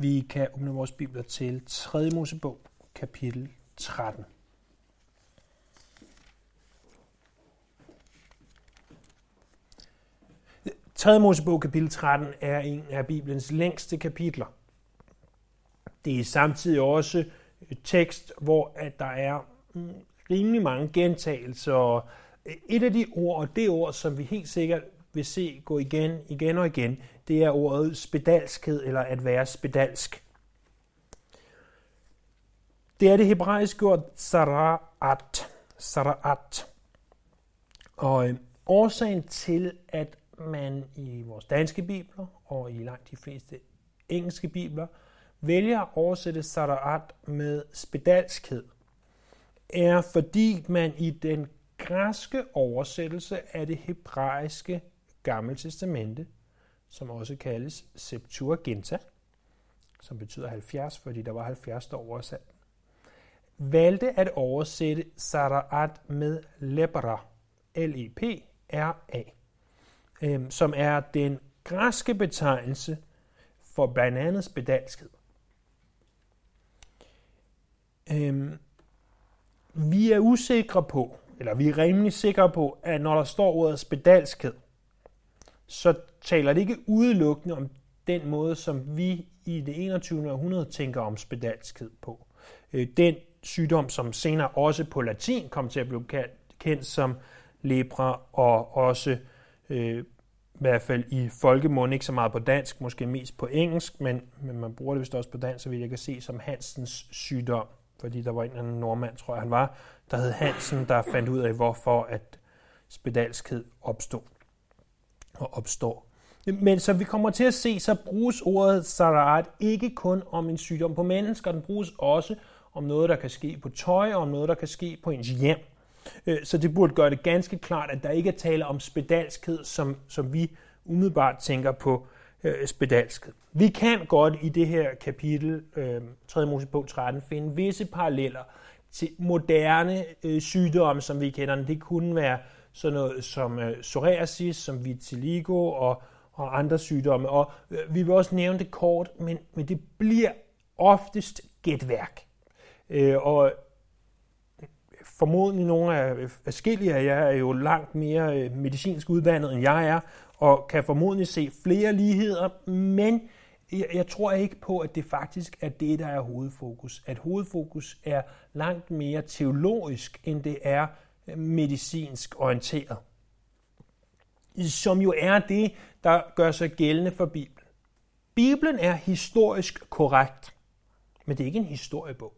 Vi kan åbne vores bibler til 3. Mosebog, kapitel 13. Tredje Mosebog kapitel 13 er en af Bibelens længste kapitler. Det er samtidig også et tekst, hvor at der er mm, rimelig mange gentagelser. Et af de ord, og det ord, som vi helt sikkert vil se gå igen, igen og igen, det er ordet spedalskhed, eller at være spedalsk. Det er det hebraiske ord saraat. saraat. Og øh, årsagen til, at man i vores danske bibler og i langt de fleste engelske bibler vælger at oversætte saraat med spedalskhed, er fordi man i den græske oversættelse af det hebraiske gamle testamente, som også kaldes Septuaginta, som betyder 70, fordi der var 70, der oversat valgte at oversætte Saraat med lepra, L-E-P-R-A, øhm, som er den græske betegnelse for blandt andet spedalskhed. Øhm, vi er usikre på, eller vi er rimelig sikre på, at når der står ordet spedalskhed, så taler det ikke udelukkende om den måde, som vi i det 21. århundrede tænker om spedalskhed på. Øh, den sygdom, som senere også på latin kom til at blive kendt som lepra, og også øh, i hvert fald i folkemund, ikke så meget på dansk, måske mest på engelsk, men, men man bruger det vist også på dansk, så vil jeg kan se som Hansens sygdom, fordi der var en eller anden nordmand, tror jeg han var, der hed Hansen, der fandt ud af, hvorfor at spedalskhed opstod og opstår. Men som vi kommer til at se, så bruges ordet saraat ikke kun om en sygdom på mennesker, den bruges også om noget, der kan ske på tøj, og om noget, der kan ske på ens hjem. Øh, så det burde gøre det ganske klart, at der ikke er tale om spedalskhed, som, som vi umiddelbart tænker på øh, spedalskhed. Vi kan godt i det her kapitel, øh, 3. Mosebog 13, finde visse paralleller til moderne øh, sygdomme, som vi kender. Det kunne være sådan noget som øh, psoriasis, som vitiligo og, og andre sygdomme. Og øh, vi vil også nævne det kort, men, men det bliver oftest gætværk. Øh, og formodentlig nogle af forskellige af jer er jo langt mere øh, medicinsk uddannet, end jeg er, og kan formodentlig se flere ligheder, men jeg, jeg tror ikke på, at det faktisk er det, der er hovedfokus. At hovedfokus er langt mere teologisk, end det er medicinsk orienteret. Som jo er det, der gør sig gældende for Bibelen. Bibelen er historisk korrekt, men det er ikke en historiebog.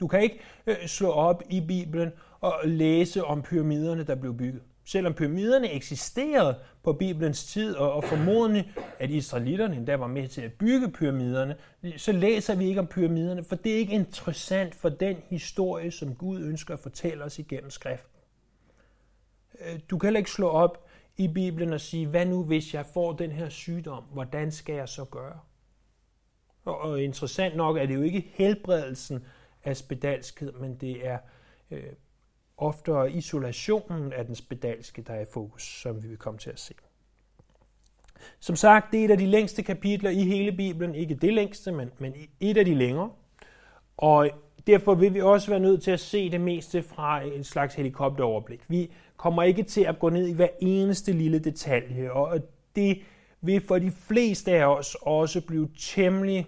Du kan ikke øh, slå op i Bibelen og læse om pyramiderne, der blev bygget. Selvom pyramiderne eksisterede på Bibelens tid, og, og formodentlig, at israelitterne endda var med til at bygge pyramiderne, så læser vi ikke om pyramiderne, for det er ikke interessant for den historie, som Gud ønsker at fortælle os igennem skriften. Øh, du kan heller ikke slå op i Bibelen og sige, hvad nu hvis jeg får den her sygdom, hvordan skal jeg så gøre? Og, og interessant nok er det jo ikke helbredelsen, af spedalskhed, men det er øh, oftere isolationen af den spedalske, der er i fokus, som vi vil komme til at se. Som sagt, det er et af de længste kapitler i hele Bibelen. Ikke det længste, men, men et af de længere. Og derfor vil vi også være nødt til at se det meste fra en slags helikopteroverblik. Vi kommer ikke til at gå ned i hver eneste lille detalje, og det vil for de fleste af os også blive temmelig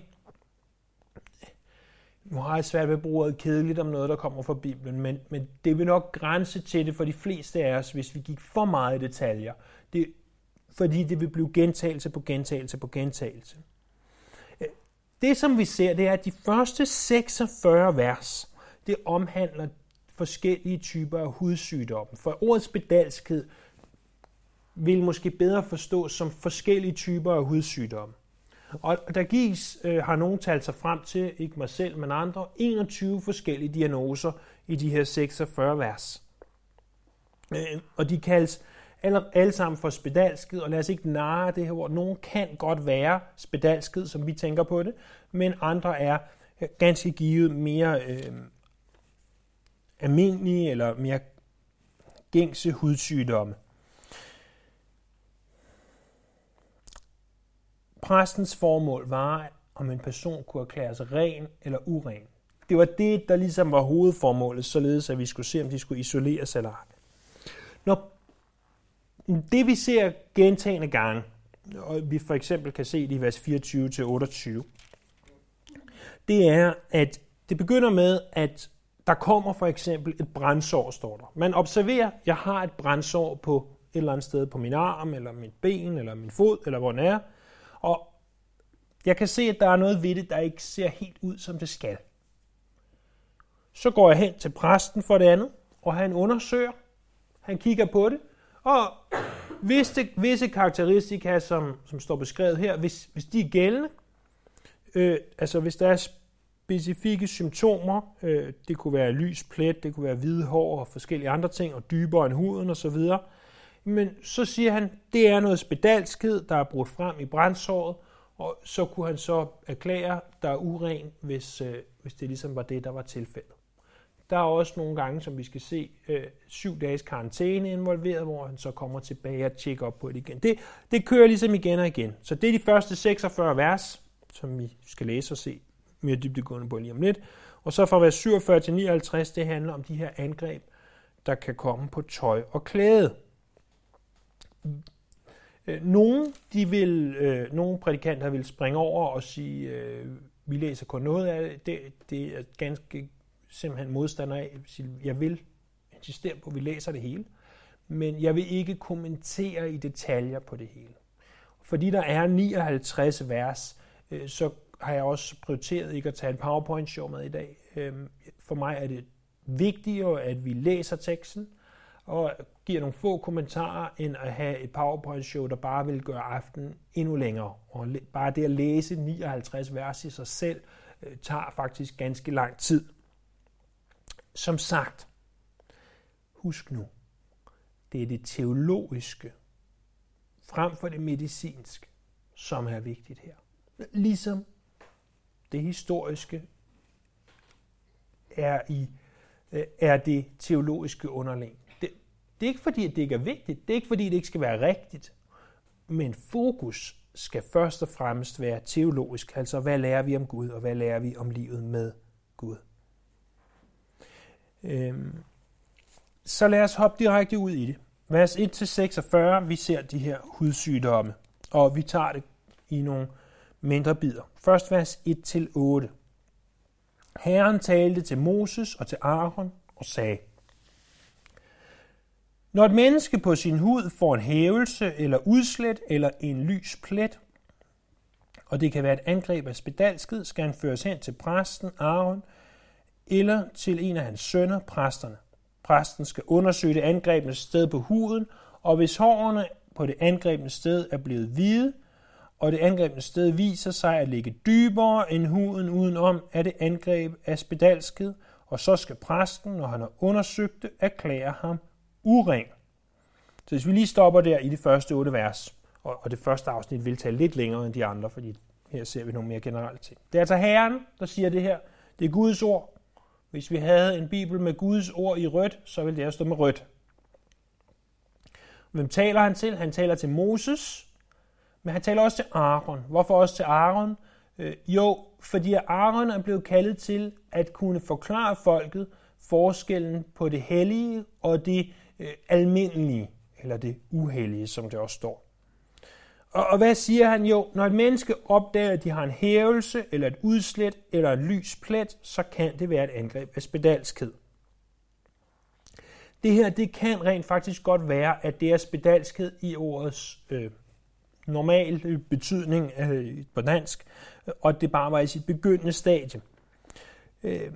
nu har jeg svært ved at bruge ordet kedeligt om noget, der kommer fra Bibelen, men, men det vil nok grænse til det for de fleste af os, hvis vi gik for meget i detaljer. Det, fordi det vil blive gentagelse på gentagelse på gentagelse. Det, som vi ser, det er, at de første 46 vers, det omhandler forskellige typer af hudsygdomme. For ordets spedalskhed vil måske bedre forstås som forskellige typer af hudsygdomme. Og der gives, øh, har nogen talt sig frem til, ikke mig selv, men andre, 21 forskellige diagnoser i de her 46 vers. Øh, og de kaldes alle, alle sammen for spedalskhed, og lad os ikke narre det her ord. Nogle kan godt være spedalskhed, som vi tænker på det, men andre er øh, ganske givet mere øh, almindelige eller mere gængse hudsygdomme. Præstens formål var om en person kunne erklære sig ren eller uren. Det var det, der ligesom var hovedformålet, således at vi skulle se, om de skulle isoleres eller ej. Når det vi ser gentagende gange, og vi for eksempel kan se det i vers 24-28, det er, at det begynder med, at der kommer for eksempel et brændsår, står der. Man observerer, jeg har et brændsår på et eller andet sted på min arm, eller mit ben, eller min fod, eller hvor den er. Og jeg kan se, at der er noget ved det, der ikke ser helt ud, som det skal. Så går jeg hen til præsten for det andet, og han undersøger, han kigger på det, og hvis det, visse karakteristika, som, som står beskrevet her, hvis, hvis de er gældende, øh, altså hvis der er specifikke symptomer, øh, det kunne være lys plet, det kunne være hvide hår og forskellige andre ting, og dybere end huden osv., men så siger han, det er noget spedalskhed, der er brudt frem i brændsåret, og så kunne han så erklære, der er uren, hvis, øh, hvis det ligesom var det, der var tilfældet. Der er også nogle gange, som vi skal se, øh, syv dages karantæne involveret, hvor han så kommer tilbage og tjekker op på det igen. Det, det kører ligesom igen og igen. Så det er de første 46 vers, som vi skal læse og se mere dybdegående på lige om lidt. Og så fra vers 47 til 59, det handler om de her angreb, der kan komme på tøj og klæde. Øh, nogle, de vil, øh, nogle prædikanter vil springe over og sige, øh, vi læser kun noget af det. Det, det er ganske simpelthen modstander af. Jeg vil insistere på, at vi læser det hele, men jeg vil ikke kommentere i detaljer på det hele. Fordi der er 59 vers, øh, så har jeg også prioriteret ikke at tage en PowerPoint-show med i dag. Øhm, for mig er det vigtigere, at vi læser teksten og giver nogle få kommentarer, end at have et PowerPoint-show, der bare vil gøre aftenen endnu længere. Og bare det at læse 59 vers i sig selv, øh, tager faktisk ganske lang tid. Som sagt, husk nu, det er det teologiske frem for det medicinske, som er vigtigt her. Ligesom det historiske er, i, øh, er det teologiske underlæg. Det, det er ikke fordi, at det ikke er vigtigt. Det er ikke fordi, det ikke skal være rigtigt. Men fokus skal først og fremmest være teologisk. Altså, hvad lærer vi om Gud, og hvad lærer vi om livet med Gud? Øhm, så lad os hoppe direkte ud i det. Vers 1-46, vi ser de her hudsygdomme, og vi tager det i nogle mindre bidder. Først vers 1-8. Herren talte til Moses og til Aaron og sagde, Når et menneske på sin hud får en hævelse eller udslet eller en lys plet, og det kan være et angreb af spedalskhed, skal han føres hen til præsten Aaron eller til en af hans sønner, præsterne. Præsten skal undersøge det angrebne sted på huden, og hvis hårene på det angrebne sted er blevet hvide, og det angrebne sted viser sig at ligge dybere end huden udenom, er det angreb af spedalskhed, og så skal præsten, når han har undersøgt det, erklære ham uren. Så hvis vi lige stopper der i de første otte vers, og det første afsnit vil tage lidt længere end de andre, fordi her ser vi nogle mere generelle ting. Det er altså Herren, der siger det her. Det er Guds ord. Hvis vi havde en bibel med Guds ord i rødt, så ville det her stå med rødt. Hvem taler han til? Han taler til Moses, men han taler også til Aaron. Hvorfor også til Aaron? Øh, jo, fordi Aaron er blevet kaldet til at kunne forklare folket forskellen på det hellige og det øh, almindelige, eller det uhellige, som det også står. Og, og hvad siger han? Jo, når et menneske opdager, at de har en hævelse, eller et udslet, eller en lys plet, så kan det være et angreb af spedalskhed. Det her, det kan rent faktisk godt være, at det er spedalskhed i ordets øh, normal øh, betydning øh, på dansk, øh, og det bare var i sit begyndende stadie. Øh,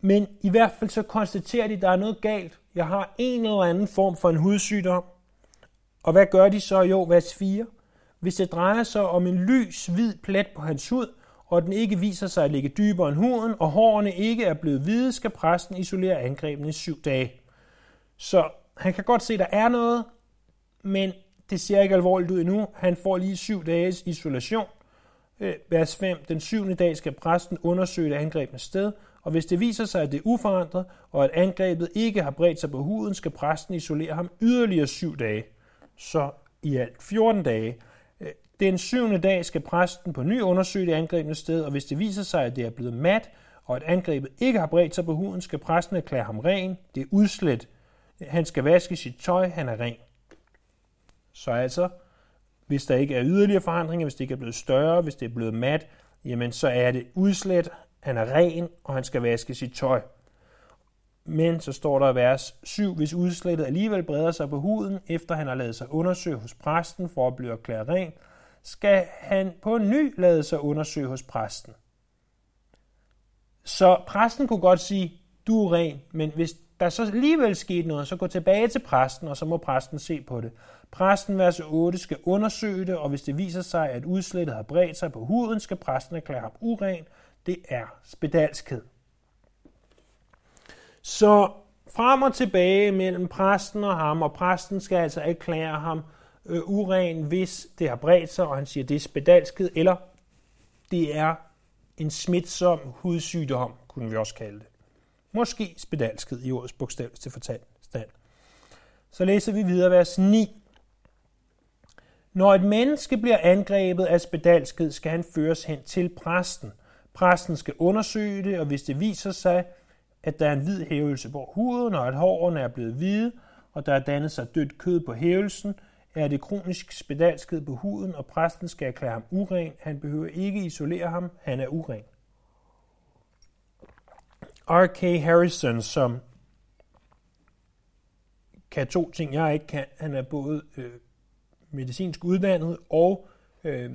men i hvert fald så konstaterer de, at der er noget galt. Jeg har en eller anden form for en hudsygdom. Og hvad gør de så? Jo, vers 4. Hvis det drejer sig om en lys, hvid plet på hans hud, og den ikke viser sig at ligge dybere end huden, og hårene ikke er blevet hvide, skal præsten isolere angrebene i syv dage. Så han kan godt se, at der er noget, men det ser ikke alvorligt ud endnu. Han får lige syv dages isolation. Øh, vers 5. Den syvende dag skal præsten undersøge det angrebne sted, og hvis det viser sig, at det er uforandret, og at angrebet ikke har bredt sig på huden, skal præsten isolere ham yderligere syv dage. Så i alt 14 dage. Den syvende dag skal præsten på ny undersøge det angrebne sted, og hvis det viser sig, at det er blevet mat, og at angrebet ikke har bredt sig på huden, skal præsten erklære ham ren. Det er udslet. Han skal vaske sit tøj, han er ren. Så altså, hvis der ikke er yderligere forandringer, hvis det ikke er blevet større, hvis det er blevet mat, jamen så er det udslet, han er ren, og han skal vaske sit tøj. Men så står der i vers 7, hvis udslettet alligevel breder sig på huden, efter han har lavet sig undersøge hos præsten for at blive erklæret ren, skal han på ny lade sig undersøge hos præsten. Så præsten kunne godt sige, du er ren, men hvis der så alligevel skete noget, så gå tilbage til præsten, og så må præsten se på det. Præsten, vers 8, skal undersøge det, og hvis det viser sig, at udslettet har bredt sig på huden, skal præsten erklære ham uren. Det er spedalskhed. Så frem og tilbage mellem præsten og ham, og præsten skal altså erklære ham øh, uren, hvis det har bredt sig, og han siger, det er spedalskhed, eller det er en smitsom hudsygdom, kunne vi også kalde det. Måske spedalskhed i ordets bogstaveligste forstand. Så læser vi videre vers 9. Når et menneske bliver angrebet af spedalskhed, skal han føres hen til præsten. Præsten skal undersøge det, og hvis det viser sig, at der er en hvid hævelse på huden, og at hårene er blevet hvide, og der er dannet sig dødt kød på hævelsen, er det kronisk spedalskhed på huden, og præsten skal erklære ham uren. Han behøver ikke isolere ham, han er uren. R.K. Harrison, som kan to ting, jeg ikke kan. Han er både øh, medicinsk uddannet og øh,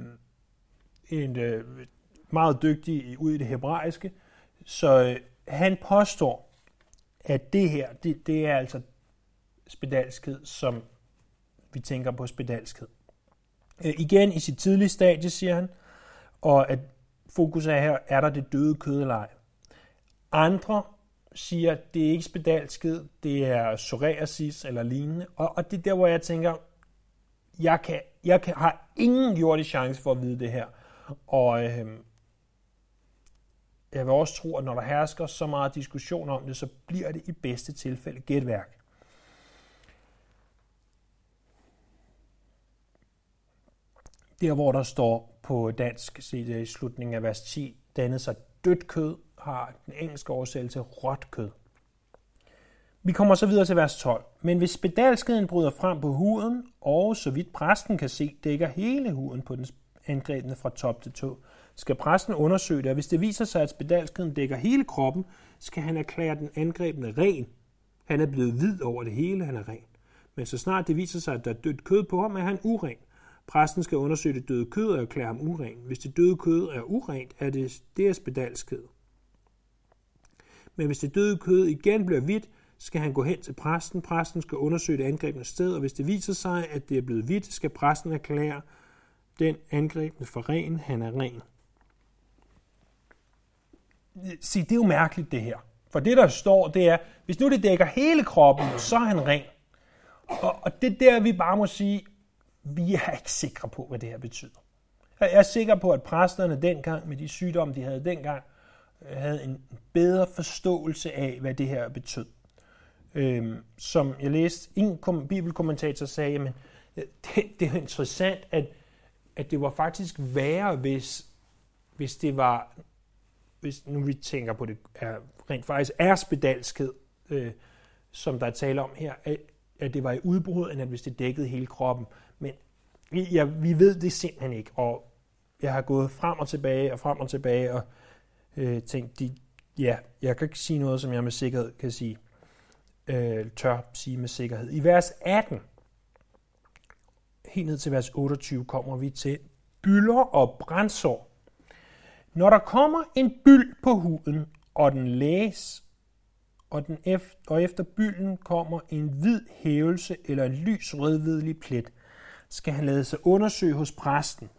en øh, meget dygtig ud i det hebraiske. Så øh, han påstår, at det her, det, det er altså spedalskhed, som vi tænker på spedalskhed. Øh, igen i sit tidlige stadie, siger han, og at fokus er her, er der det døde kød eller ej. Andre siger, at det er ikke spedalskhed, det er psoriasis eller lignende, og, og det er der, hvor jeg tænker, jeg, kan, jeg kan, har ingen jordisk chance for at vide det her. Og øh, jeg vil også tro, at når der hersker så meget diskussion om det, så bliver det i bedste tilfælde gætværk. Der, hvor der står på dansk, set i slutningen af vers 10, dannet sig dødt kød, har den engelske oversættelse råt kød. Vi kommer så videre til vers 12. Men hvis spedalskeden bryder frem på huden, og så vidt præsten kan se, dækker hele huden på den angrebne fra top til tå, skal præsten undersøge det, og hvis det viser sig, at spedalskeden dækker hele kroppen, skal han erklære den angrebne ren. Han er blevet hvid over det hele, han er ren. Men så snart det viser sig, at der er dødt kød på ham, er han uren. Præsten skal undersøge det døde kød og erklære ham uren. Hvis det døde kød er urent, er det deres bedalskhed. Men hvis det døde kød igen bliver hvidt, skal han gå hen til præsten. Præsten skal undersøge det angrebne sted, og hvis det viser sig, at det er blevet hvidt, skal præsten erklære den angrebne for ren. Han er ren. Se, det er jo mærkeligt det her. For det, der står, det er, hvis nu det dækker hele kroppen, så er han ren. Og, og det der, vi bare må sige, vi er ikke sikre på, hvad det her betyder. Jeg er sikker på, at præsterne dengang, med de sygdomme, de havde dengang, øh, havde en bedre forståelse af, hvad det her betød. Øhm, som jeg læste, en bibelkommentator sagde, jamen, øh, det, det er interessant, at, at det var faktisk værre, hvis, hvis det var, hvis nu vi tænker på det, er, rent faktisk er spedalskhed, øh, som der er tale om her, at, at det var i udbrud, end at hvis det dækkede hele kroppen. Vi, ja, vi ved det simpelthen ikke, og jeg har gået frem og tilbage og frem og tilbage og øh, tænkt, de, ja, jeg kan ikke sige noget, som jeg med sikkerhed kan sige, øh, tør sige med sikkerhed. I vers 18, helt ned til vers 28, kommer vi til bylder og brændsår. Når der kommer en byld på huden, og den læs, og, den efter, og efter bylden kommer en hvid hævelse eller en lys rødvidelig plet, skal han lade sig undersøge hos præsten.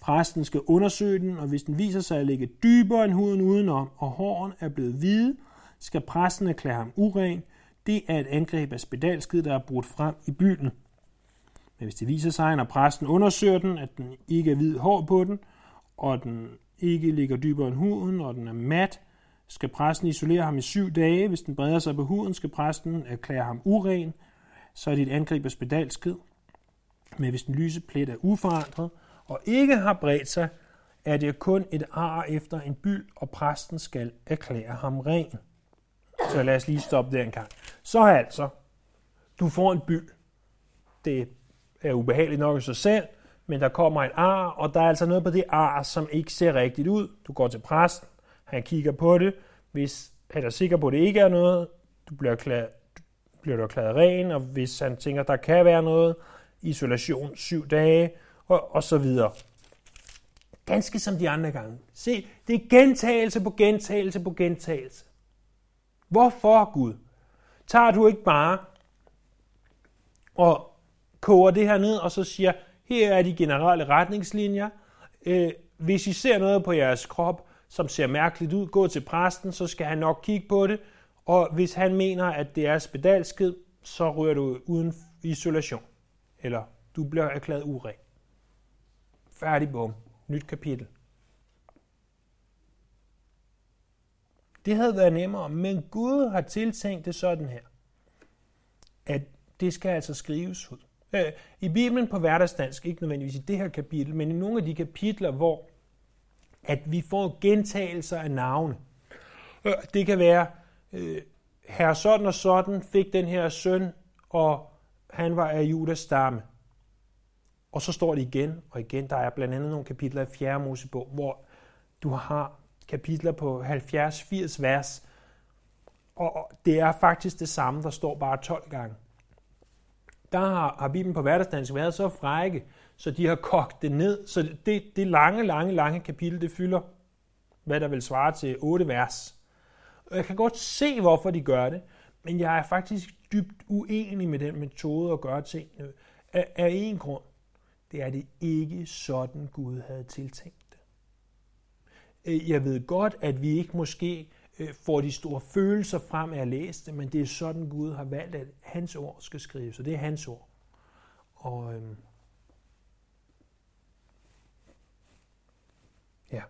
Præsten skal undersøge den, og hvis den viser sig at ligge dybere end huden udenom, og håren er blevet hvide, skal præsten erklære ham uren. Det er et angreb af spedalskid, der er brudt frem i byen. Men hvis det viser sig, når præsten undersøger den, at den ikke er hvid hår på den, og den ikke ligger dybere end huden, og den er mat, skal præsten isolere ham i syv dage. Hvis den breder sig på huden, skal præsten erklære ham uren. Så er det et angreb af spedalskid. Men hvis den lyse plet er uforandret, og ikke har bredt sig, er det kun et ar efter en byld, og præsten skal erklære ham ren. Så lad os lige stoppe der en gang. Så altså, du får en byld. Det er ubehageligt nok i sig selv, men der kommer et ar, og der er altså noget på det ar, som ikke ser rigtigt ud. Du går til præsten, han kigger på det. Hvis han er sikker på, at det ikke er noget, du bliver, klæd, bliver du erklæret ren, og hvis han tænker, der kan være noget, isolation syv dage, og, og så videre. Ganske som de andre gange. Se, det er gentagelse på gentagelse på gentagelse. Hvorfor, Gud? Tager du ikke bare og koger det her ned, og så siger, her er de generelle retningslinjer. Øh, hvis I ser noget på jeres krop, som ser mærkeligt ud, gå til præsten, så skal han nok kigge på det. Og hvis han mener, at det er spedalskhed, så rører du uden isolation. Eller du bliver erklæret uren. Færdig bum. Nyt kapitel. Det havde været nemmere, men Gud har tiltænkt det sådan her, at det skal altså skrives ud. Øh, I Bibelen på hverdagsdansk, ikke nødvendigvis i det her kapitel, men i nogle af de kapitler, hvor at vi får gentagelser af navne. Øh, det kan være, øh, herre sådan og sådan fik den her søn, og han var af Judas stamme. Og så står det igen og igen. Der er blandt andet nogle kapitler i 4. Mosebog, hvor du har kapitler på 70-80 vers, og det er faktisk det samme, der står bare 12 gange. Der har, har Bibelen på hverdagsdansk været så frække, så de har kogt det ned. Så det, det lange, lange, lange kapitel, det fylder, hvad der vil svare til 8 vers. Og jeg kan godt se, hvorfor de gør det, men jeg er faktisk dybt uenig med den metode at gøre tingene af, af en grund. Det er det ikke sådan, Gud havde tiltænkt det. Øh, jeg ved godt, at vi ikke måske øh, får de store følelser frem af at læse det, men det er sådan, Gud har valgt, at hans ord skal skrives, så det er hans ord. Og øhm, ja.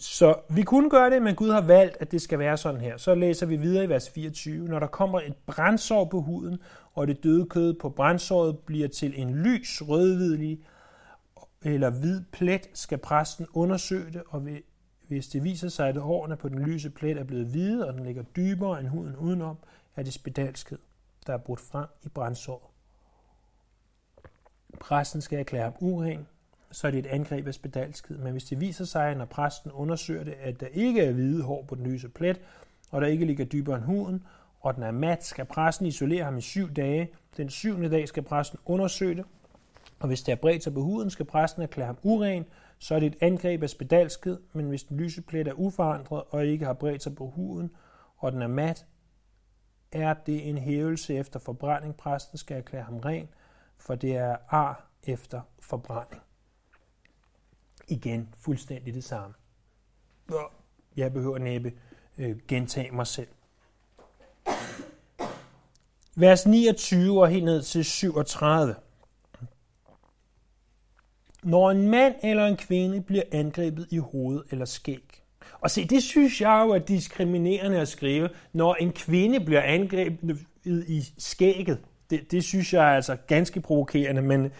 Så vi kunne gøre det, men Gud har valgt, at det skal være sådan her. Så læser vi videre i vers 24. Når der kommer et brændsår på huden, og det døde kød på brændsåret bliver til en lys rødhvidlig eller hvid plet, skal præsten undersøge det, og hvis det viser sig, at hårene på den lyse plet er blevet hvide, og den ligger dybere end huden udenom, er det spedalskhed, der er brudt frem i brændsåret. Præsten skal erklære ham uren, så er det et angreb af spedalskhed. Men hvis det viser sig, når præsten undersøger det, at der ikke er hvide hår på den lyse plet, og der ikke ligger dybere end huden, og den er mat, skal præsten isolere ham i syv dage. Den syvende dag skal præsten undersøge det, og hvis det er bredt sig på huden, skal præsten erklære ham uren, så er det et angreb af spedalskhed, men hvis den lyse plet er uforandret og ikke har bredt sig på huden, og den er mat, er det en hævelse efter forbrænding. Præsten skal erklære ham ren, for det er ar efter forbrænding. Igen fuldstændig det samme. Jeg behøver næppe øh, gentage mig selv. Vers 29 og helt ned til 37. Når en mand eller en kvinde bliver angrebet i hoved eller skæg. Og se, det synes jeg jo er diskriminerende at skrive, når en kvinde bliver angrebet i skægget. Det, det synes jeg er altså ganske provokerende, men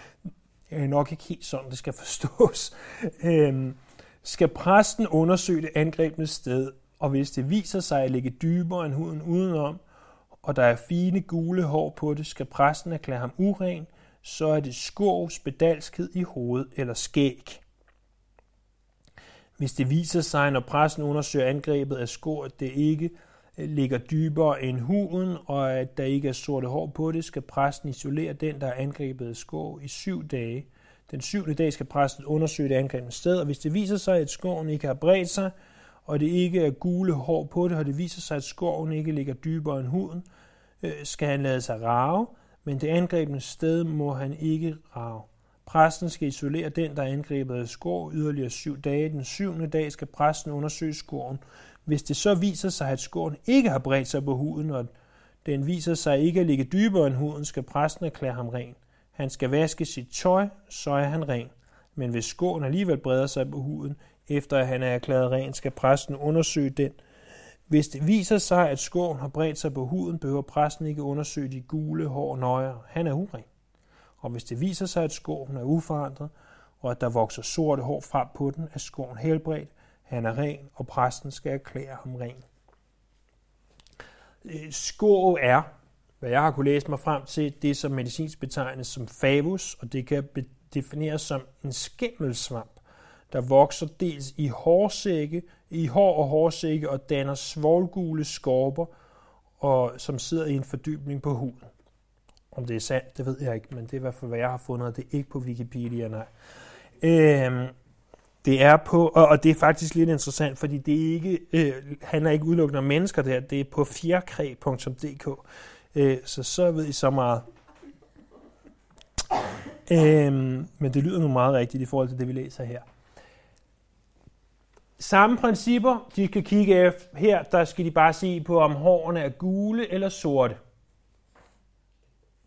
er nok ikke helt sådan, det skal forstås. Øhm, skal præsten undersøge det angrebne sted, og hvis det viser sig at ligge dybere end huden udenom, og der er fine gule hår på det, skal præsten erklære ham uren, så er det skov, spedalskhed i hovedet eller skæg. Hvis det viser sig, når præsten undersøger angrebet af skår, at det ikke ligger dybere end huden, og at der ikke er sorte hår på det, skal præsten isolere den, der er angrebet af skår i syv dage. Den syvende dag skal præsten undersøge det angrebne sted, og hvis det viser sig, at skoven ikke har bredt sig, og det ikke er gule hår på det, og det viser sig, at skoven ikke ligger dybere end huden, øh, skal han lade sig rave, men det angrebne sted må han ikke rave. Præsten skal isolere den, der er angrebet af skår yderligere syv dage. Den syvende dag skal præsten undersøge skoven hvis det så viser sig, at skåren ikke har bredt sig på huden, og den viser sig ikke at ligge dybere end huden, skal præsten erklære ham ren. Han skal vaske sit tøj, så er han ren. Men hvis skåren alligevel breder sig på huden, efter at han er erklæret ren, skal præsten undersøge den. Hvis det viser sig, at skåren har bredt sig på huden, behøver præsten ikke undersøge de gule hår nøjere. Han er uren. Og hvis det viser sig, at skåren er uforandret, og at der vokser sorte hår frem på den, er skåren helbredt, han er ren, og præsten skal erklære ham ren. Øh, Skor er, hvad jeg har kunne læse mig frem til, det som medicinsk betegnes som favus, og det kan defineres som en skimmelsvamp, der vokser dels i hårsække, i hår og hårsække og danner svolgule skorper, og som sidder i en fordybning på huden. Om det er sandt, det ved jeg ikke, men det er i hvert fald, hvad jeg har fundet, og det er ikke på Wikipedia, nej. Øhm, det er på, og, og det er faktisk lidt interessant, fordi det er ikke, øh, handler ikke udelukkende om mennesker der, det er på fjerkræ.dk. Øh, så så ved I så meget. Øhm, men det lyder nu meget rigtigt i forhold til det, vi læser her. Samme principper, de skal kigge efter. Her der skal de bare se på, om hårene er gule eller sorte.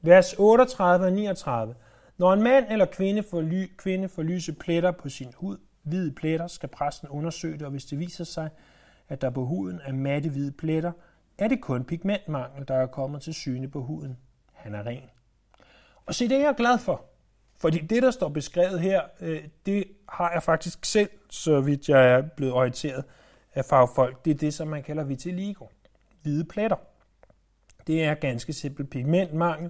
Vers 38 og 39. Når en mand eller kvinde får, ly, kvinde får lyse pletter på sin hud, hvide pletter, skal præsten undersøge det, og hvis det viser sig, at der på huden er matte hvide pletter, er det kun pigmentmangel, der er kommet til syne på huden. Han er ren. Og se, det er jeg glad for. Fordi det, der står beskrevet her, øh, det har jeg faktisk selv, så vidt jeg er blevet orienteret af fagfolk. Det er det, som man kalder vitiligo. Hvide pletter. Det er ganske simpelt pigmentmangel.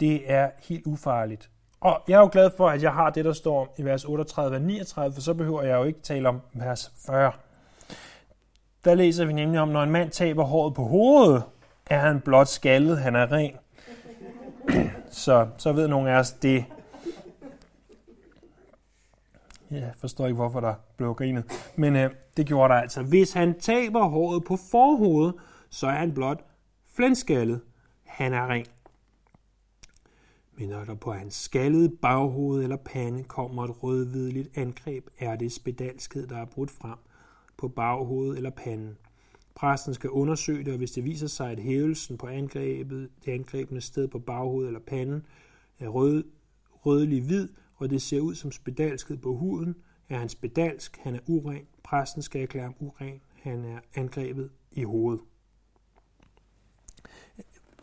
Det er helt ufarligt. Og jeg er jo glad for, at jeg har det, der står i vers 38 og 39, for så behøver jeg jo ikke tale om vers 40. Der læser vi nemlig om, når en mand taber håret på hovedet, er han blot skaldet, han er ren. så, så ved nogen af os det. Jeg forstår ikke, hvorfor der blev grinet. Men øh, det gjorde der altså. Hvis han taber håret på forhovedet, så er han blot flenskaldet. Han er ren. Men når der på hans skaldede baghoved eller pande kommer et rødhvidligt angreb, er det spedalskhed, der er brudt frem på baghovedet eller panden. Præsten skal undersøge det, og hvis det viser sig, at hævelsen på angrebet, det angrebne sted på baghovedet eller panden er rød, rødlig hvid, og det ser ud som spedalskhed på huden, er han spedalsk, han er uren, præsten skal erklære ham uren, han er angrebet i hovedet.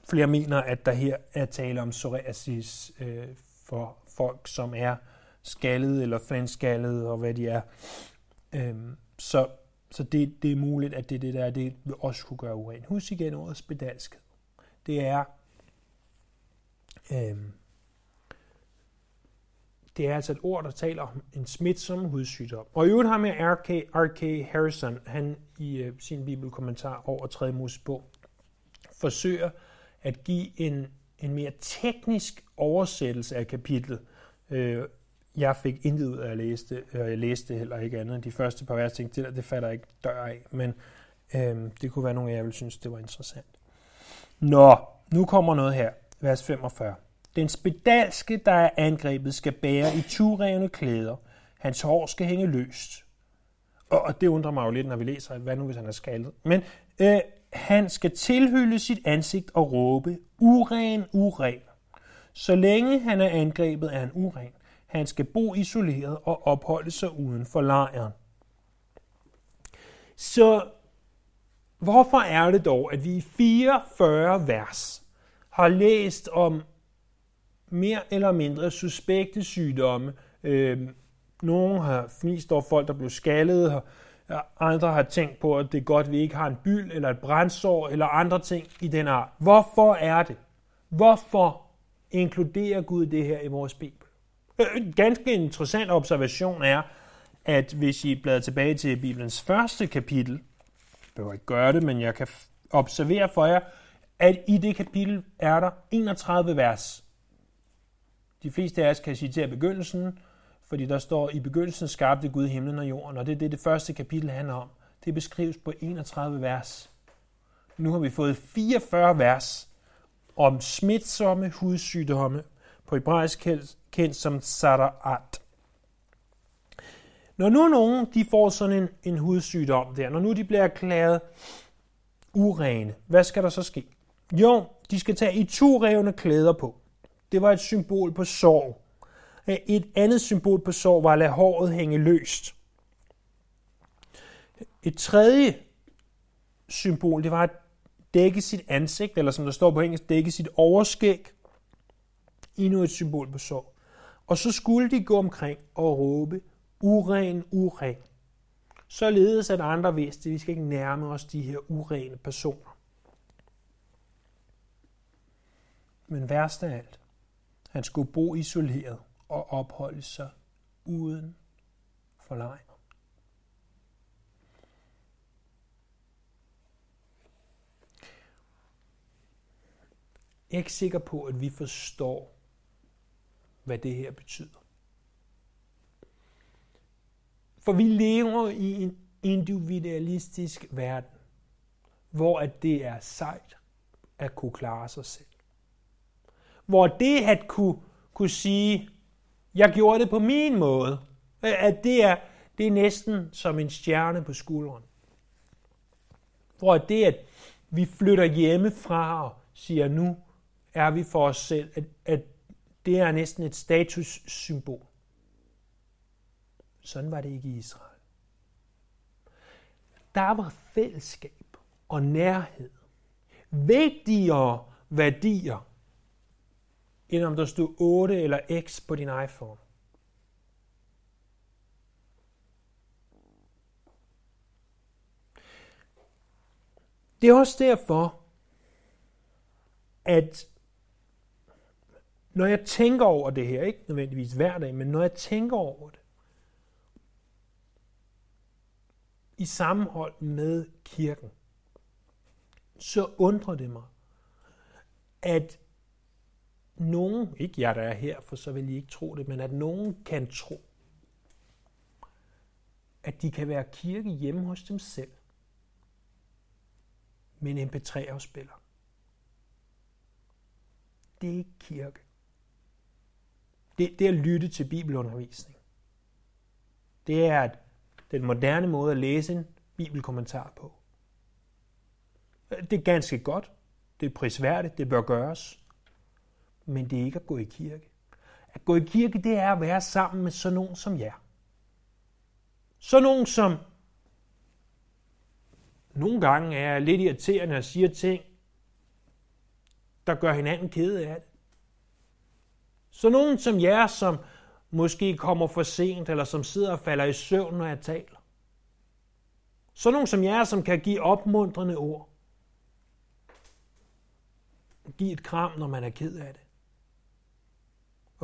Flere mener, at der her er tale om psoriasis øh, for folk, som er skaldet eller flanskaldet og hvad de er. Øhm, så så det, det er muligt, at det, det der det vil også kunne gøre uren. Husk igen ordet spedalsk. Det er øhm, det er altså et ord, der taler om en smitsom hudsygdom. Og i øvrigt har med R.K. R.K. Harrison, han i øh, sin bibelkommentar over 3. Mosebog, forsøger at give en, en mere teknisk oversættelse af kapitlet. Øh, jeg fik intet ud af at læse det, og jeg læste heller ikke andet end de første par vers. Tænkte, det der, det falder ikke dør af, men øh, det kunne være nogle af jer, vil synes, det var interessant. Nå, nu kommer noget her, vers 45. Den spedalske, der er angrebet, skal bære i turevne klæder. Hans hår skal hænge løst. Og det undrer mig jo lidt, når vi læser, hvad nu hvis han er skaldet. Men øh, han skal tilhylde sit ansigt og råbe, uren, uren. Så længe han er angrebet, er han uren. Han skal bo isoleret og opholde sig uden for lejren. Så hvorfor er det dog, at vi i 44 vers har læst om mere eller mindre suspekte sygdomme. Øh, nogle har fnist over folk, der blev skaldet, andre har tænkt på, at det er godt, at vi ikke har en byld eller et brændsår eller andre ting i den art. Hvorfor er det? Hvorfor inkluderer Gud det her i vores Bibel? Øh, en ganske interessant observation er, at hvis I bladrer tilbage til Bibelens første kapitel, jeg behøver ikke gøre det, men jeg kan observere for jer, at i det kapitel er der 31 vers. De fleste af os kan citere begyndelsen, fordi der står, i begyndelsen skabte Gud himlen og jorden, og det er det, det første kapitel handler om. Det beskrives på 31 vers. Nu har vi fået 44 vers om smitsomme hudsygdomme, på hebraisk kendt som saraat. Når nu nogen de får sådan en, en hudsygdom der, når nu de bliver erklæret urene, hvad skal der så ske? Jo, de skal tage i turevne klæder på. Det var et symbol på sorg. Et andet symbol på sorg var at lade håret hænge løst. Et tredje symbol, det var at dække sit ansigt, eller som der står på engelsk, dække sit overskæg. Endnu et symbol på sorg. Og så skulle de gå omkring og råbe, uren, uren. Således at andre vidste, at vi skal ikke nærme os de her urene personer. Men værst af alt, han skulle bo isoleret at opholde sig uden for lejren. Jeg er ikke sikker på, at vi forstår, hvad det her betyder. For vi lever i en individualistisk verden, hvor at det er sejt at kunne klare sig selv. Hvor det at kunne, kunne sige, jeg gjorde det på min måde, øh, at det er, det er næsten som en stjerne på skulderen. Hvor det, at vi flytter hjemmefra og siger, nu er vi for os selv, at, at det er næsten et statussymbol. Sådan var det ikke i Israel. Der var fællesskab og nærhed. Vigtigere værdier, end om der stod 8 eller X på din iPhone. Det er også derfor, at når jeg tænker over det her, ikke nødvendigvis hver dag, men når jeg tænker over det, i sammenhold med kirken, så undrer det mig, at nogen, ikke jeg der er her, for så vil I ikke tro det, men at nogen kan tro, at de kan være kirke hjemme hos dem selv, med en MP3-afspiller. Det er ikke kirke. Det, det er at lytte til bibelundervisning. Det er at den moderne måde at læse en bibelkommentar på. Det er ganske godt. Det er prisværdigt. Det bør gøres. Men det er ikke at gå i kirke. At gå i kirke, det er at være sammen med sådan nogen som jer. Så nogen, som nogle gange er lidt irriterende og siger ting, der gør hinanden kede af det. Så nogen som jer, som måske kommer for sent, eller som sidder og falder i søvn, når jeg taler. Så nogen som jer, som kan give opmuntrende ord. Giv et kram, når man er ked af det.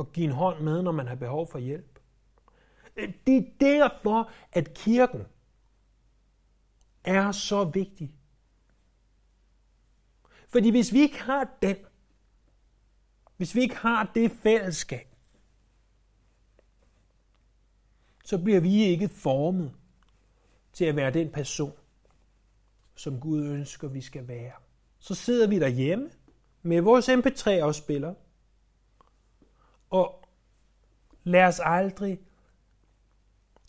Og give en hånd med, når man har behov for hjælp. Det er derfor, at kirken er så vigtig. Fordi hvis vi ikke har den, hvis vi ikke har det fællesskab, så bliver vi ikke formet til at være den person, som Gud ønsker, vi skal være. Så sidder vi derhjemme med vores MP3-afspiller, og lad os aldrig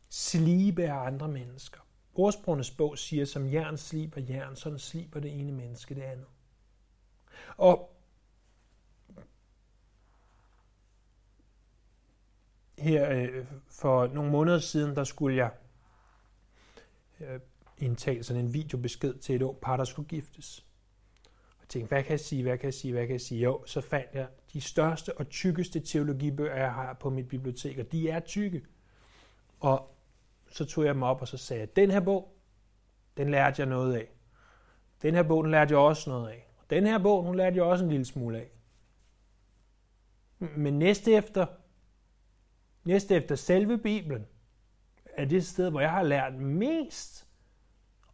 slibe af andre mennesker. Ordsprogenes bog siger, som jern sliber jern, sådan sliber det ene menneske det andet. Og her øh, for nogle måneder siden, der skulle jeg øh, indtale sådan en videobesked til et ung par, der skulle giftes. Tænkte, hvad kan jeg sige, hvad kan jeg sige, hvad kan jeg sige? Jo, så fandt jeg de største og tykkeste teologibøger, jeg har på mit bibliotek, og de er tykke. Og så tog jeg dem op, og så sagde jeg, den her bog, den lærte jeg noget af. Den her bog, den lærte jeg også noget af. Og den her bog, den lærte jeg også en lille smule af. Men næste efter, næste efter selve Bibelen, er det sted, hvor jeg har lært mest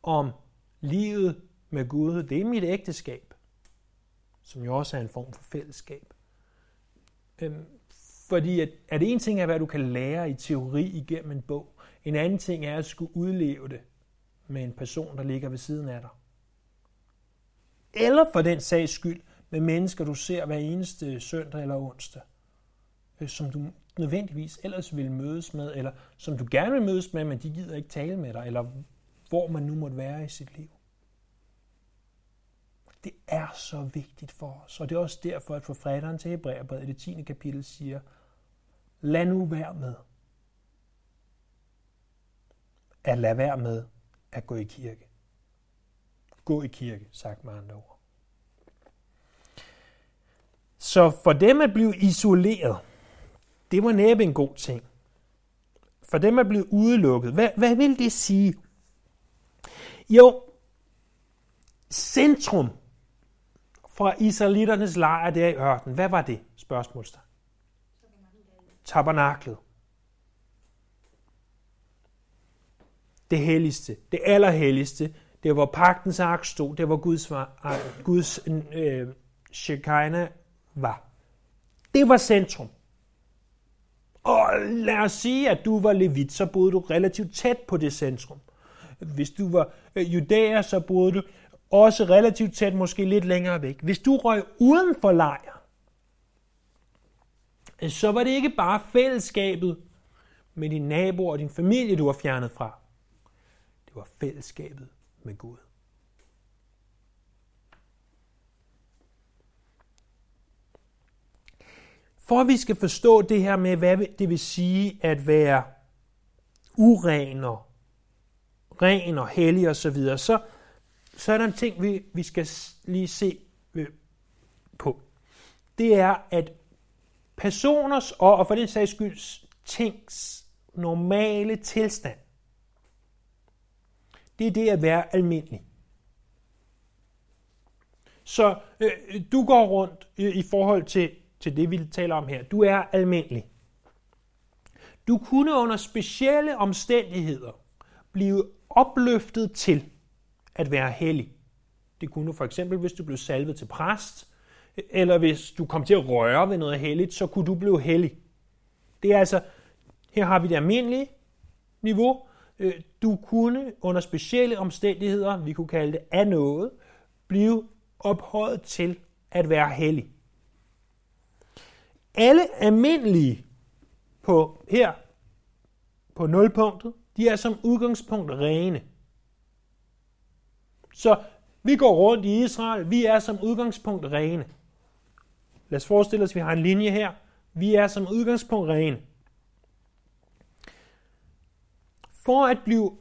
om livet med Gud. Det er mit ægteskab, som jo også er en form for fællesskab. Øhm, fordi at, at en ting er, hvad du kan lære i teori igennem en bog. En anden ting er at skulle udleve det med en person, der ligger ved siden af dig. Eller for den sags skyld med mennesker, du ser hver eneste søndag eller onsdag, øh, som du nødvendigvis ellers vil mødes med, eller som du gerne vil mødes med, men de gider ikke tale med dig, eller hvor man nu måtte være i sit liv. Det er så vigtigt for os, og det er også derfor, at forfatteren til Hebræerbrevet i det 10. kapitel siger, lad nu være med at lade være med at gå i kirke. Gå i kirke, sagt med andre ord. Så for dem at blive isoleret, det var næppe en god ting. For dem at blive udelukket. Hvad, hvad vil det sige? Jo, centrum fra israeliternes lejr der i ørkenen, hvad var det? Spørgsmålstegn. Tabernaklet. Det helligste, det allerhelligste, det var pagtens ark stod, det var Guds, Guds øh, Shekinah var. Det var centrum. Og lad os sige, at du var levit, så boede du relativt tæt på det centrum. Hvis du var øh, judæer, så boede du også relativt tæt, måske lidt længere væk. Hvis du røg uden for lejr, øh, så var det ikke bare fællesskabet med din naboer og din familie, du var fjernet fra. Det var fællesskabet med Gud. For at vi skal forstå det her med, hvad det vil sige at være uren og ren og hellig osv., så, videre, så, så er der en ting, vi, vi skal lige se øh, på. Det er, at personers og, og for den sags skyld tings normale tilstand, det er det at være almindelig. Så øh, du går rundt i, i forhold til til det, vi taler om her. Du er almindelig. Du kunne under specielle omstændigheder blive opløftet til at være hellig. Det kunne for eksempel, hvis du blev salvet til præst, eller hvis du kom til at røre ved noget helligt, så kunne du blive hellig. Det er altså, her har vi det almindelige niveau. Øh, du kunne under specielle omstændigheder, vi kunne kalde det af noget, blive ophøjet til at være hellig alle almindelige på her på nulpunktet, de er som udgangspunkt rene. Så vi går rundt i Israel, vi er som udgangspunkt rene. Lad os forestille os, at vi har en linje her. Vi er som udgangspunkt rene. For at blive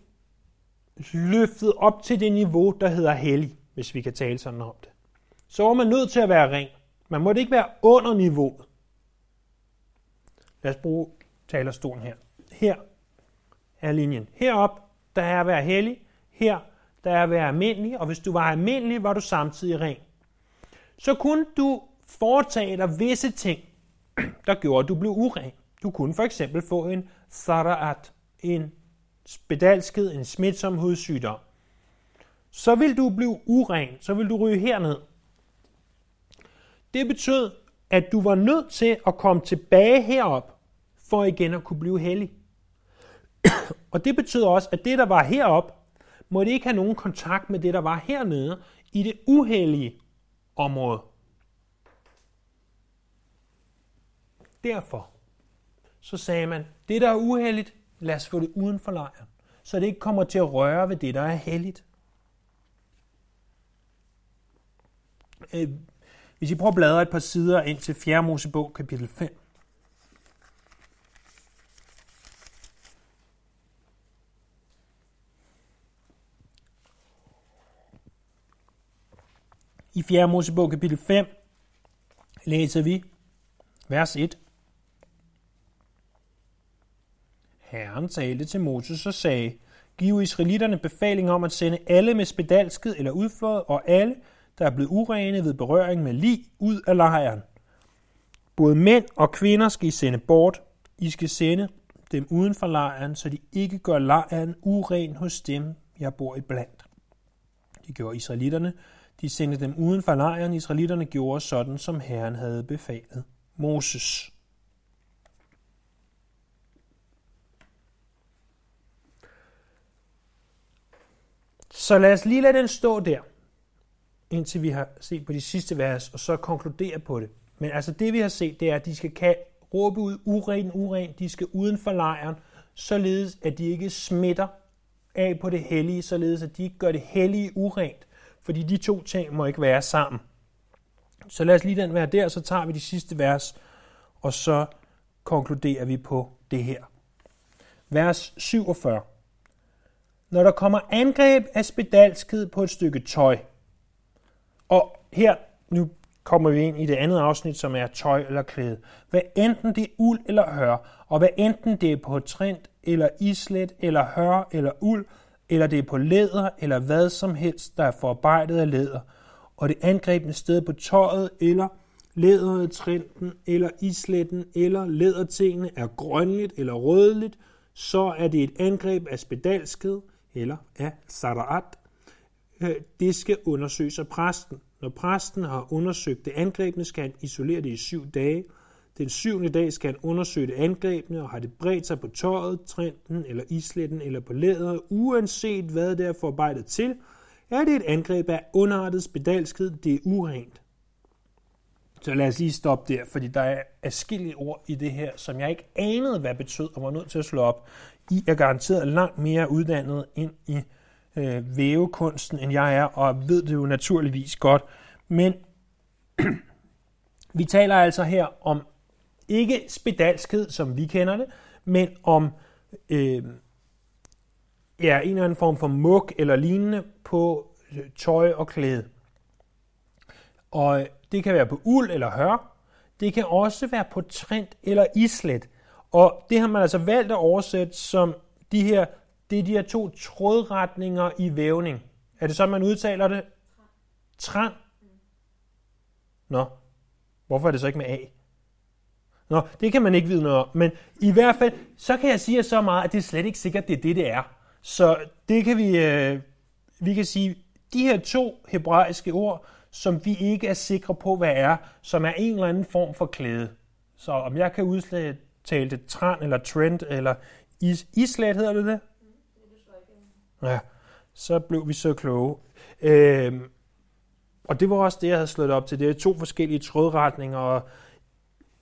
løftet op til det niveau, der hedder hellig, hvis vi kan tale sådan om det, så er man nødt til at være ren. Man må ikke være under niveauet. Lad os bruge talerstolen her. Her er linjen. Herop, der er at være hellig. Her, der er at være almindelig. Og hvis du var almindelig, var du samtidig ren. Så kunne du foretage dig visse ting, der gjorde, at du blev uren. Du kunne for eksempel få en sara'at, en spedalskhed, en smitsom hudsygdom. Så vil du blive uren, så vil du ryge herned. Det betød, at du var nødt til at komme tilbage herop for igen at kunne blive hellig. og det betyder også, at det, der var herop, må ikke have nogen kontakt med det, der var hernede i det uhellige område. Derfor så sagde man, det der er uheldigt, lad os få det uden for lejren, så det ikke kommer til at røre ved det, der er helligt. Øh, hvis I prøver at bladre et par sider ind til 4. Mosebog, kapitel 5, I 4. Mosebog kapitel 5 læser vi vers 1. Herren talte til Moses og sagde, Giv israelitterne befaling om at sende alle med spedalsket eller udflået, og alle, der er blevet urene ved berøring med lig, ud af lejren. Både mænd og kvinder skal I sende bort. I skal sende dem uden for lejren, så de ikke gør lejren uren hos dem, jeg bor i blandt. Det gjorde israelitterne, de sendte dem uden for lejren. Israelitterne gjorde sådan, som Herren havde befalet Moses. Så lad os lige lade den stå der, indtil vi har set på de sidste vers, og så konkludere på det. Men altså det vi har set, det er, at de skal kan råbe ud, uren, uren, de skal uden for lejren, således at de ikke smitter af på det hellige, således at de ikke gør det hellige urent fordi de to ting må ikke være sammen. Så lad os lige den være der, så tager vi de sidste vers, og så konkluderer vi på det her. Vers 47. Når der kommer angreb af spedalskhed på et stykke tøj, og her, nu kommer vi ind i det andet afsnit, som er tøj eller klæde. Hvad enten det er uld eller hør, og hvad enten det er på trint eller islet eller hør eller uld, eller det er på læder eller hvad som helst, der er forarbejdet af læder, og det angrebne sted på tøjet eller læderet, trinten eller isletten eller lædertingene er grønligt eller rødligt, så er det et angreb af spedalskhed eller af saraat. Øh, det skal undersøges af præsten. Når præsten har undersøgt det angrebne, skal han isolere det i syv dage. Den syvende dag skal han undersøge det angrebne, og har det bredt sig på tøjet, trinten eller isletten eller på læderet, uanset hvad det er forarbejdet til, er det et angreb af underartet spedalskhed, det er urent. Så lad os lige stoppe der, fordi der er afskillige ord i det her, som jeg ikke anede, hvad betød, og var nødt til at slå op. I er garanteret langt mere uddannet ind i øh, vævekunsten, end jeg er, og ved det jo naturligvis godt. Men vi taler altså her om ikke spedalskhed, som vi kender det, men om øh, ja, en eller anden form for muk eller lignende på øh, tøj og klæde. Og øh, det kan være på uld eller hør. Det kan også være på trint eller islet. Og det har man altså valgt at oversætte som de her, det er de her to trådretninger i vævning. Er det så, man udtaler det? Tran. Nå, hvorfor er det så ikke med A? Nå, det kan man ikke vide noget om. Men i hvert fald, så kan jeg sige så meget, at det er slet ikke sikkert, det er det, det er. Så det kan vi, øh, vi kan sige, de her to hebraiske ord, som vi ikke er sikre på, hvad er, som er en eller anden form for klæde. Så om jeg kan udtale det tran eller trend eller is, islet, hedder det det? Ja, så blev vi så kloge. Øh, og det var også det, jeg havde slået op til. Det er to forskellige trådretninger, og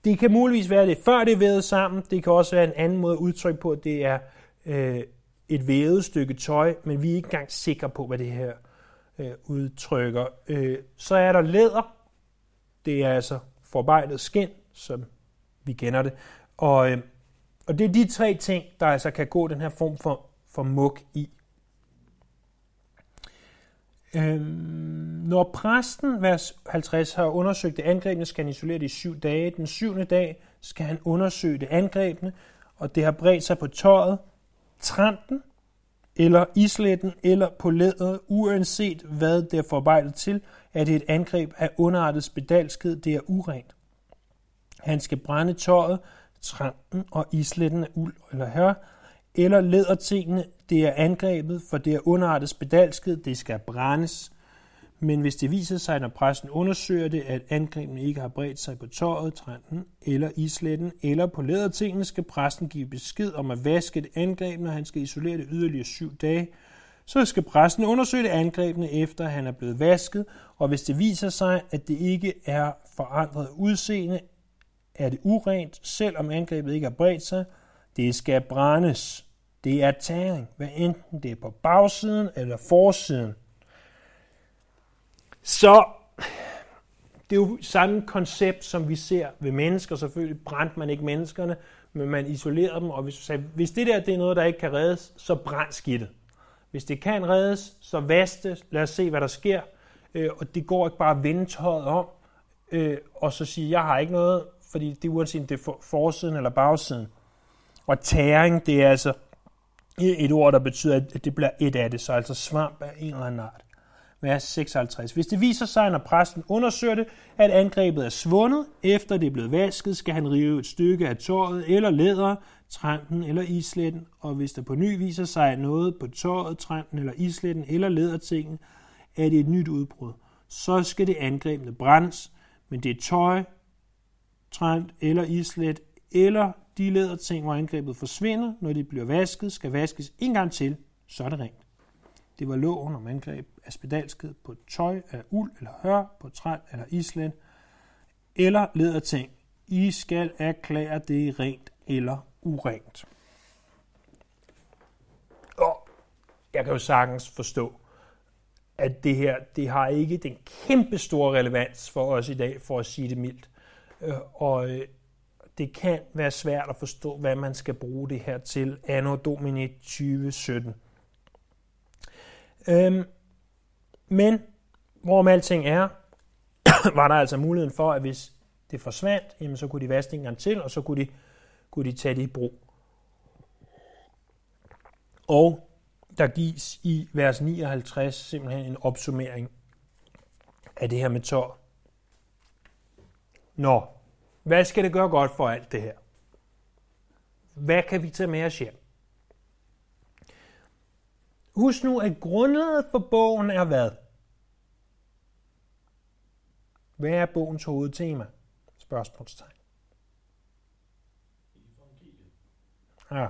det kan muligvis være det, før det er vævet sammen. Det kan også være en anden måde at udtrykke på, at det er øh, et vævet stykke tøj, men vi er ikke engang sikre på, hvad det her øh, udtrykker. Øh, så er der læder. Det er altså forarbejdet skin, som vi kender det. Og, øh, og det er de tre ting, der altså kan gå den her form for, for muk i. Øhm, når præsten, vers 50, har undersøgt det angrebne, skal han isolere det i syv dage. Den syvende dag skal han undersøge det angrebne, og det har bredt sig på tøjet, tranten, eller isletten, eller på læderet, uanset hvad det er forarbejdet til, er det et angreb af underartet spedalskhed, det er urent. Han skal brænde tøjet, tranten og isletten af uld eller hør, eller lædertingene, det er angrebet, for det er underartet spedalsket, det skal brændes. Men hvis det viser sig, når præsten undersøger det, at angrebene ikke har bredt sig på tøjet, trænten eller isletten eller på lædertingene, skal præsten give besked om at vaske det angreb, når han skal isolere det yderligere syv dage. Så skal præsten undersøge det angrebne, efter han er blevet vasket, og hvis det viser sig, at det ikke er forandret udseende, er det urent, selvom angrebet ikke har bredt sig. Det skal brændes. Det er tæring, hvad enten det er på bagsiden eller forsiden. Så det er jo samme koncept, som vi ser ved mennesker. Selvfølgelig brændte man ikke menneskerne, men man isolerede dem, og hvis, sagde, hvis det der det er noget, der ikke kan reddes, så brænd skidtet. Hvis det kan reddes, så vask det. Lad os se, hvad der sker. Øh, og det går ikke bare at vende tøjet om, øh, og så sige, jeg har ikke noget, fordi det er uanset det er forsiden eller bagsiden. Og tæring, det er altså et ord, der betyder, at det bliver et af det, så altså svamp af en eller anden art. Vers 56. Hvis det viser sig, når præsten undersøger det, at angrebet er svundet, efter det er blevet vasket, skal han rive et stykke af tøjet eller læder, trænten eller isletten, og hvis der på ny viser sig noget på tøjet, trænten eller isletten eller lædertingen, er det et nyt udbrud. Så skal det angrebne brændes, men det er tøj, trænt eller islet eller de læderting, hvor angrebet forsvinder, når de bliver vasket, skal vaskes en gang til, så er det rent. Det var loven om angreb af spedalskhed på tøj af uld eller hør, på træl eller islet, eller læderting. I skal erklære det rent eller urent. Og jeg kan jo sagtens forstå, at det her det har ikke den kæmpe store relevans for os i dag, for at sige det mildt. Øh, og øh, det kan være svært at forstå, hvad man skal bruge det her til anno domini 2017. Øhm, men hvorom alting er, var der altså muligheden for, at hvis det forsvandt, jamen så kunne de vaske en til, og så kunne de, kunne de tage det i brug. Og der gives i vers 59 simpelthen en opsummering af det her med tår. Nå, hvad skal det gøre godt for alt det her? Hvad kan vi tage med os hjem? Husk nu, at grundlaget for bogen er hvad? Hvad er bogens hovedtema? Spørgsmålstegn. Ja.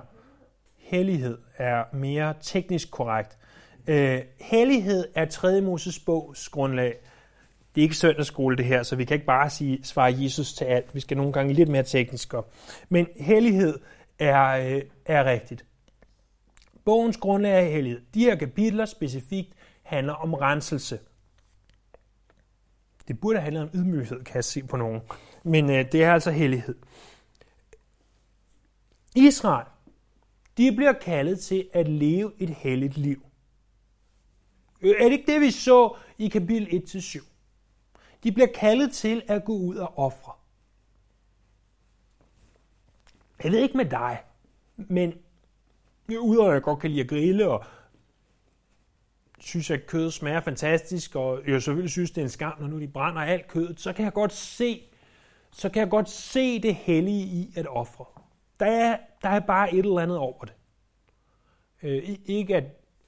Hellighed er mere teknisk korrekt. Øh, hellighed er 3. Moses bogs grundlag. Det er ikke søndagsskole det her, så vi kan ikke bare sige, svare Jesus til alt. Vi skal nogle gange lidt mere teknisk op. Men hellighed er, øh, er rigtigt. Bogens grundlag er hellighed. De her kapitler specifikt handler om renselse. Det burde handle om ydmyghed, kan jeg se på nogen. Men øh, det er altså hellighed. Israel, de bliver kaldet til at leve et helligt liv. Øh, er det ikke det, vi så i kapitel 1-7? De bliver kaldet til at gå ud og ofre. Jeg ved ikke med dig, men udover at jeg godt kan lide at grille, og synes, at kød smager fantastisk, og jeg selvfølgelig synes, det er en skam, når nu de brænder alt kødet, så kan jeg godt se, så kan jeg godt se det hellige i at ofre. Der er, der er bare et eller andet over det. Øh, ikke at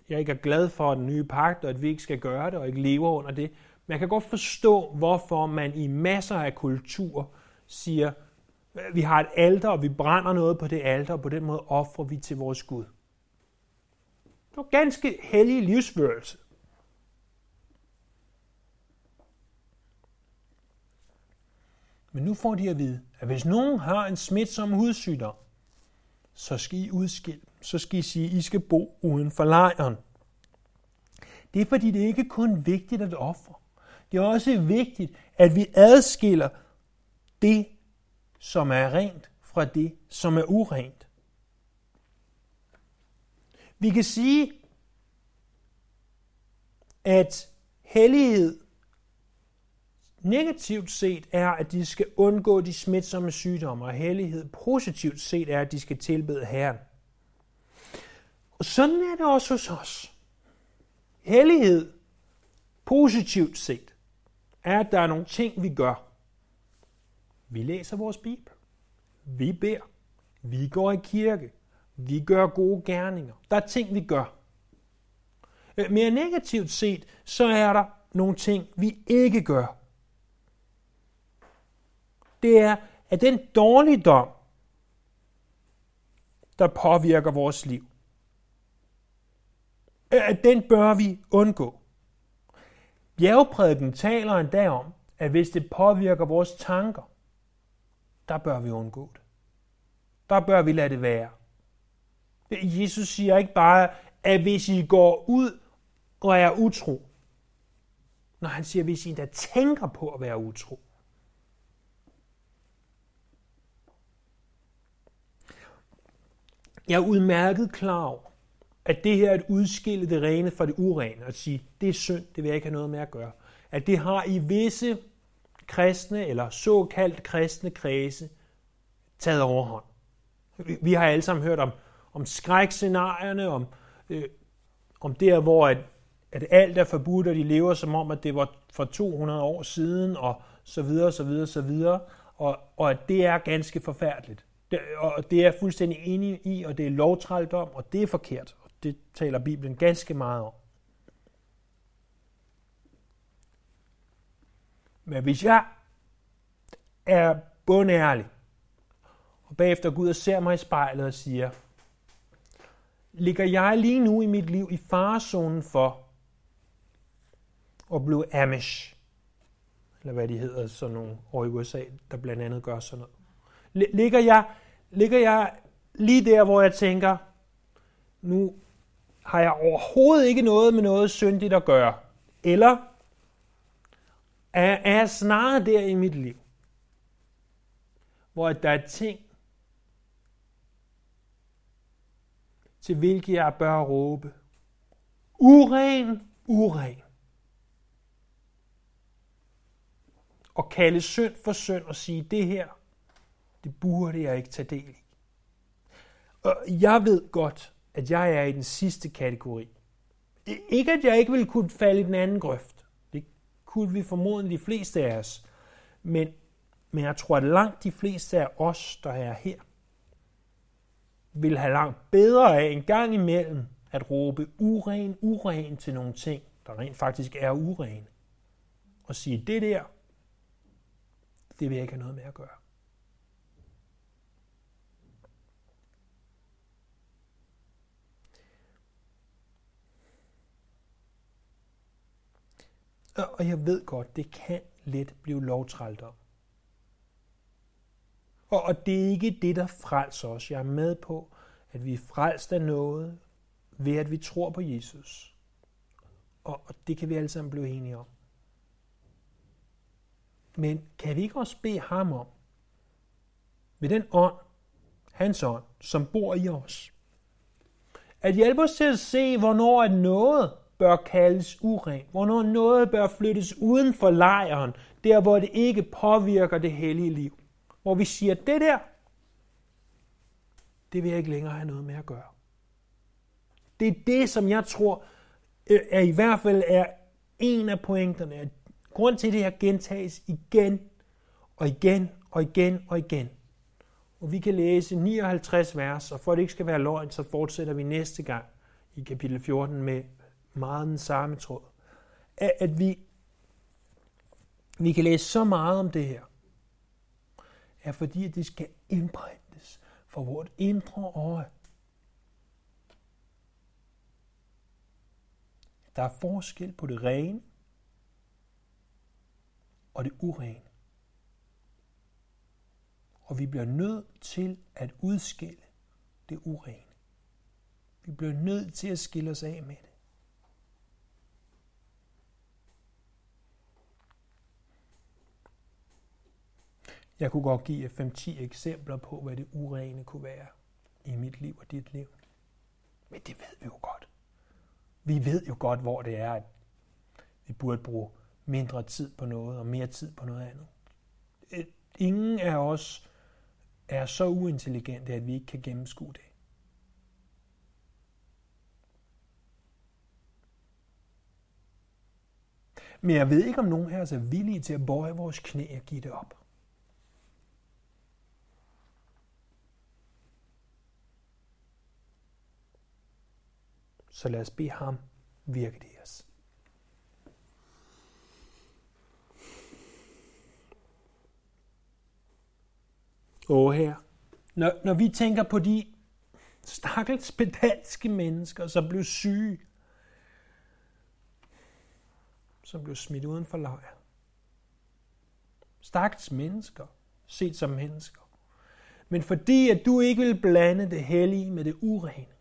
jeg ikke er glad for den nye pagt, og at vi ikke skal gøre det, og ikke lever under det, men jeg kan godt forstå, hvorfor man i masser af kultur siger, øh, vi har et alter, og vi brænder noget på det alter, og på den måde offrer vi til vores Gud. Det var ganske hellig livsførelse. Men nu får de at vide, at hvis nogen har en smitsom hudsygdom, så skal I udskille. Så skal I sige, at I skal bo uden for lejren. Det er fordi, det ikke kun er vigtigt at ofre. Det er også vigtigt, at vi adskiller det, som er rent, fra det, som er urent. Vi kan sige, at hellighed negativt set er, at de skal undgå de smitsomme sygdomme, og hellighed positivt set er, at de skal tilbede Herren. Og sådan er det også hos os. Hellighed positivt set er, at der er nogle ting, vi gør. Vi læser vores Bibel. Vi beder. Vi går i kirke. Vi gør gode gerninger. Der er ting, vi gør. Øh, mere negativt set, så er der nogle ting, vi ikke gør. Det er, at den dårligdom, der påvirker vores liv, øh, at den bør vi undgå. Bjergprædiken taler endda om, at hvis det påvirker vores tanker, der bør vi undgå det. Der bør vi lade det være. Jesus siger ikke bare, at hvis I går ud og er utro, når han siger, hvis I endda tænker på at være utro. Jeg er udmærket klar over, at det her er at udskille det rene fra det urene, og sige, det er synd, det vil jeg ikke have noget med at gøre. At det har i visse kristne eller såkaldt kristne kredse taget overhånd. Vi har alle sammen hørt om, om skrækscenarierne, om, øh, om der, hvor at, at alt er forbudt, og de lever som om, at det var for 200 år siden, og så videre, så videre, så videre, og, og at det er ganske forfærdeligt. Det, og det er jeg fuldstændig enig i, og det er lovtrældom, og det er forkert. Det taler Bibelen ganske meget om. Men hvis jeg er bundærlig, og bagefter går ud og ser mig i spejlet og siger, ligger jeg lige nu i mit liv i farezonen for at blive Amish, eller hvad de hedder, sådan nogle over i USA, der blandt andet gør sådan noget. Ligger jeg, ligger jeg lige der, hvor jeg tænker, nu har jeg overhovedet ikke noget med noget syndigt at gøre, eller er, er jeg snarere der i mit liv, hvor der er ting, til hvilke jeg bør råbe. Uren, uren. og kalde synd for synd og sige, det her, det burde jeg ikke tage del i. Og jeg ved godt, at jeg er i den sidste kategori. Det Ikke at jeg ikke ville kunne falde i den anden grøft. Det kunne vi formodentlig de fleste af os. Men, men jeg tror, at langt de fleste af os, der er her, vil have langt bedre af en gang imellem at råbe uren, uren til nogle ting, der rent faktisk er urene. Og sige, det der, det vil jeg ikke have noget med at gøre. Og jeg ved godt, det kan let blive lovtrældom. Og, og det er ikke det, der frelser os. Jeg er med på, at vi er frelst af noget, ved at vi tror på Jesus. Og, og det kan vi alle sammen blive enige om. Men kan vi ikke også bede ham om, med den ånd, hans ånd, som bor i os, at hjælpe os til at se, hvornår er noget bør kaldes uren, hvornår noget bør flyttes uden for lejren, der hvor det ikke påvirker det hellige liv. Hvor vi siger, det der, det vil jeg ikke længere have noget med at gøre. Det er det, som jeg tror, øh, er i hvert fald er en af pointerne. Grund til, at det her gentages igen og igen og igen og igen. Og vi kan læse 59 vers, og for at det ikke skal være løgn, så fortsætter vi næste gang i kapitel 14 med meget den samme tråd. At vi, vi kan læse så meget om det her, er fordi, at det skal indbrændes for vores indre øje. Der er forskel på det rene og det urene. Og vi bliver nødt til at udskille det urene. Vi bliver nødt til at skille os af med det. Jeg kunne godt give 5-10 eksempler på, hvad det urene kunne være i mit liv og dit liv. Men det ved vi jo godt. Vi ved jo godt, hvor det er, at vi burde bruge mindre tid på noget og mere tid på noget andet. Øh, ingen af os er så uintelligente, at vi ikke kan gennemskue det. Men jeg ved ikke, om nogen af os er villige til at bøje vores knæ og give det op. Så lad os bede ham virke det i os. Åh her, når, når vi tænker på de stakkels pedalske mennesker, som blev syge, som blev smidt uden for lejr. Stakkels mennesker, set som mennesker. Men fordi at du ikke vil blande det hellige med det urene,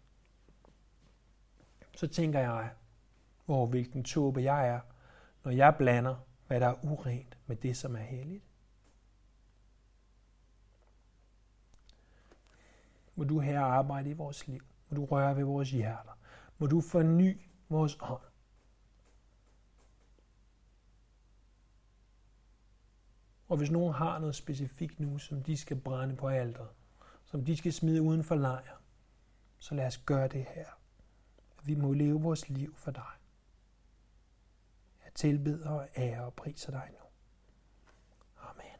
så tænker jeg, hvor hvilken tåbe jeg er, når jeg blander, hvad der er urent med det, som er helligt. Må du her arbejde i vores liv. Må du røre ved vores hjerter. Må du forny vores ånd. Og hvis nogen har noget specifikt nu, som de skal brænde på alderet, som de skal smide uden for lejr, så lad os gøre det her. Vi må leve vores liv for dig. Jeg tilbeder og ære og priser dig nu.